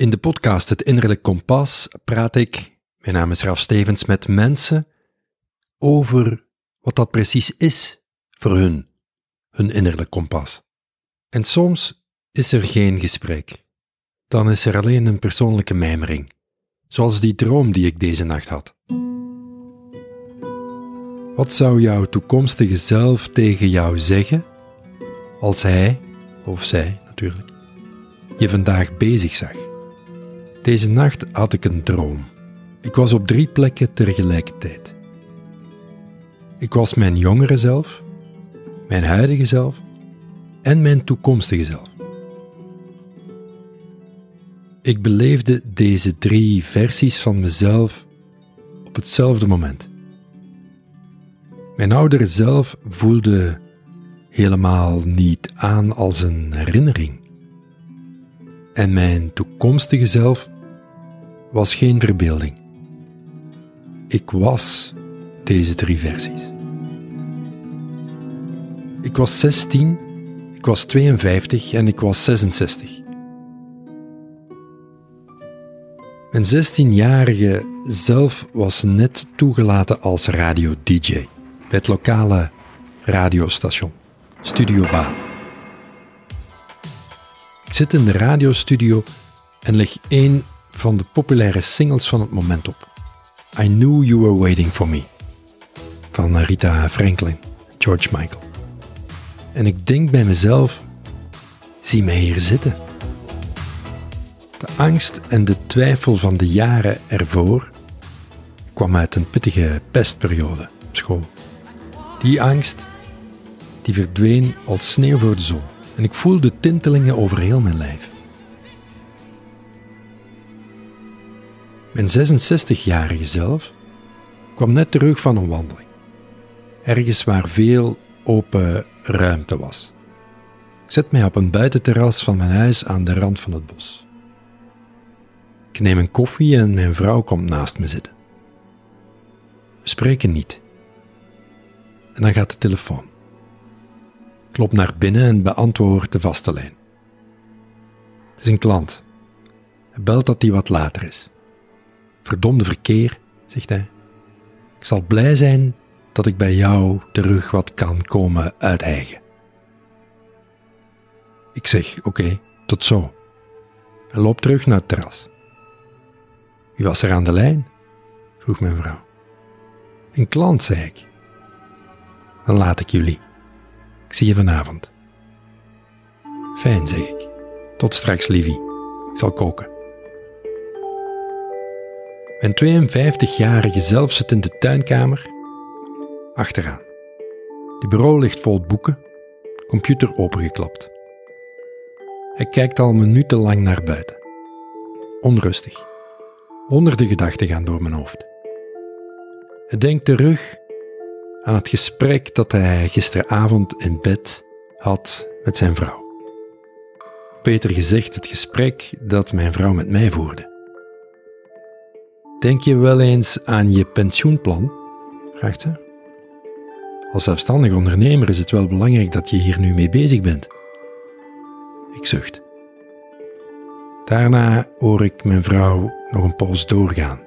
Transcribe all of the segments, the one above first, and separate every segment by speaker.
Speaker 1: In de podcast Het Innerlijk Kompas praat ik, mijn naam is Ralf Stevens, met mensen over wat dat precies is voor hun, hun innerlijk kompas. En soms is er geen gesprek. Dan is er alleen een persoonlijke mijmering, zoals die droom die ik deze nacht had. Wat zou jouw toekomstige zelf tegen jou zeggen als hij, of zij natuurlijk, je vandaag bezig zag? Deze nacht had ik een droom. Ik was op drie plekken tegelijkertijd. Ik was mijn jongere zelf, mijn huidige zelf en mijn toekomstige zelf. Ik beleefde deze drie versies van mezelf op hetzelfde moment. Mijn oudere zelf voelde helemaal niet aan als een herinnering. En mijn toekomstige zelf was geen verbeelding. Ik was deze drie versies. Ik was 16, ik was 52 en ik was 66. Mijn 16-jarige zelf was net toegelaten als radio-dj bij het lokale radiostation, Studio Baan. Ik zit in de radiostudio en leg één van de populaire singles van het moment op. I Knew You Were Waiting For Me van Rita Franklin, George Michael. En ik denk bij mezelf, zie mij hier zitten. De angst en de twijfel van de jaren ervoor kwam uit een pittige pestperiode op school. Die angst die verdween als sneeuw voor de zon en ik voelde tintelingen over heel mijn lijf. Mijn 66-jarige zelf kwam net terug van een wandeling. Ergens waar veel open ruimte was. Ik zet mij op een buitenterras van mijn huis aan de rand van het bos. Ik neem een koffie en mijn vrouw komt naast me zitten. We spreken niet. En dan gaat de telefoon. Ik loop naar binnen en beantwoord de vaste lijn. Het is een klant. Hij belt dat hij wat later is. Verdomde verkeer, zegt hij. Ik zal blij zijn dat ik bij jou terug wat kan komen uiteigen. Ik zeg oké, tot zo. En loop terug naar het terras. Wie was er aan de lijn? vroeg mijn vrouw. Een klant, zei ik. Dan laat ik jullie. Ik zie je vanavond. Fijn, zeg ik. Tot straks, lievie. Ik zal koken. Mijn 52-jarige zelf zit in de tuinkamer achteraan. De bureau ligt vol boeken, computer opengeklapt. Hij kijkt al minutenlang naar buiten. Onrustig. Honderden gedachten gaan door mijn hoofd. Hij denkt terug aan het gesprek dat hij gisteravond in bed had met zijn vrouw. Beter gezegd, het gesprek dat mijn vrouw met mij voerde. Denk je wel eens aan je pensioenplan? vraagt ze. Als zelfstandig ondernemer is het wel belangrijk dat je hier nu mee bezig bent. Ik zucht. Daarna hoor ik mijn vrouw nog een poos doorgaan.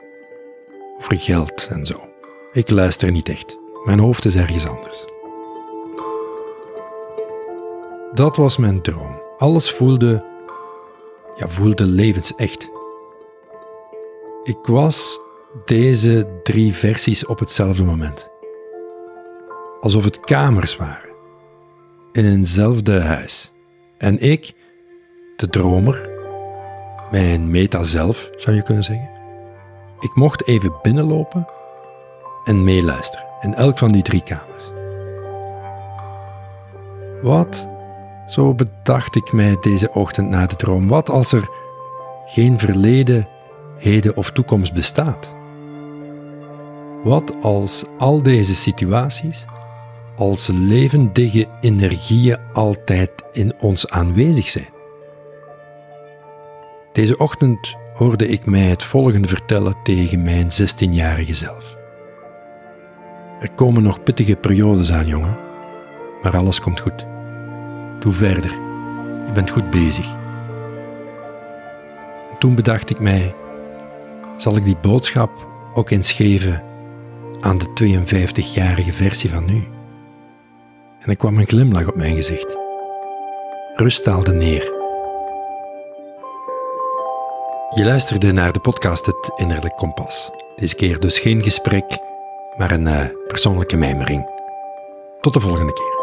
Speaker 1: Over geld en zo. Ik luister niet echt. Mijn hoofd is ergens anders. Dat was mijn droom. Alles voelde, ja, voelde levensecht. Ik was deze drie versies op hetzelfde moment. Alsof het kamers waren. In eenzelfde huis. En ik, de dromer, mijn meta zelf zou je kunnen zeggen. Ik mocht even binnenlopen en meeluisteren in elk van die drie kamers. Wat, zo bedacht ik mij deze ochtend na de droom, wat als er geen verleden, heden of toekomst bestaat? Wat als al deze situaties als levendige energieën altijd in ons aanwezig zijn? Deze ochtend hoorde ik mij het volgende vertellen tegen mijn 16-jarige zelf. Er komen nog pittige periodes aan, jongen, maar alles komt goed. Doe verder, je bent goed bezig. Toen bedacht ik mij, zal ik die boodschap ook eens geven aan de 52-jarige versie van nu? En er kwam een glimlach op mijn gezicht. Rust daalde neer. Je luisterde naar de podcast Het Innerlijk Kompas. Deze keer dus geen gesprek, maar een uh, persoonlijke mijmering. Tot de volgende keer.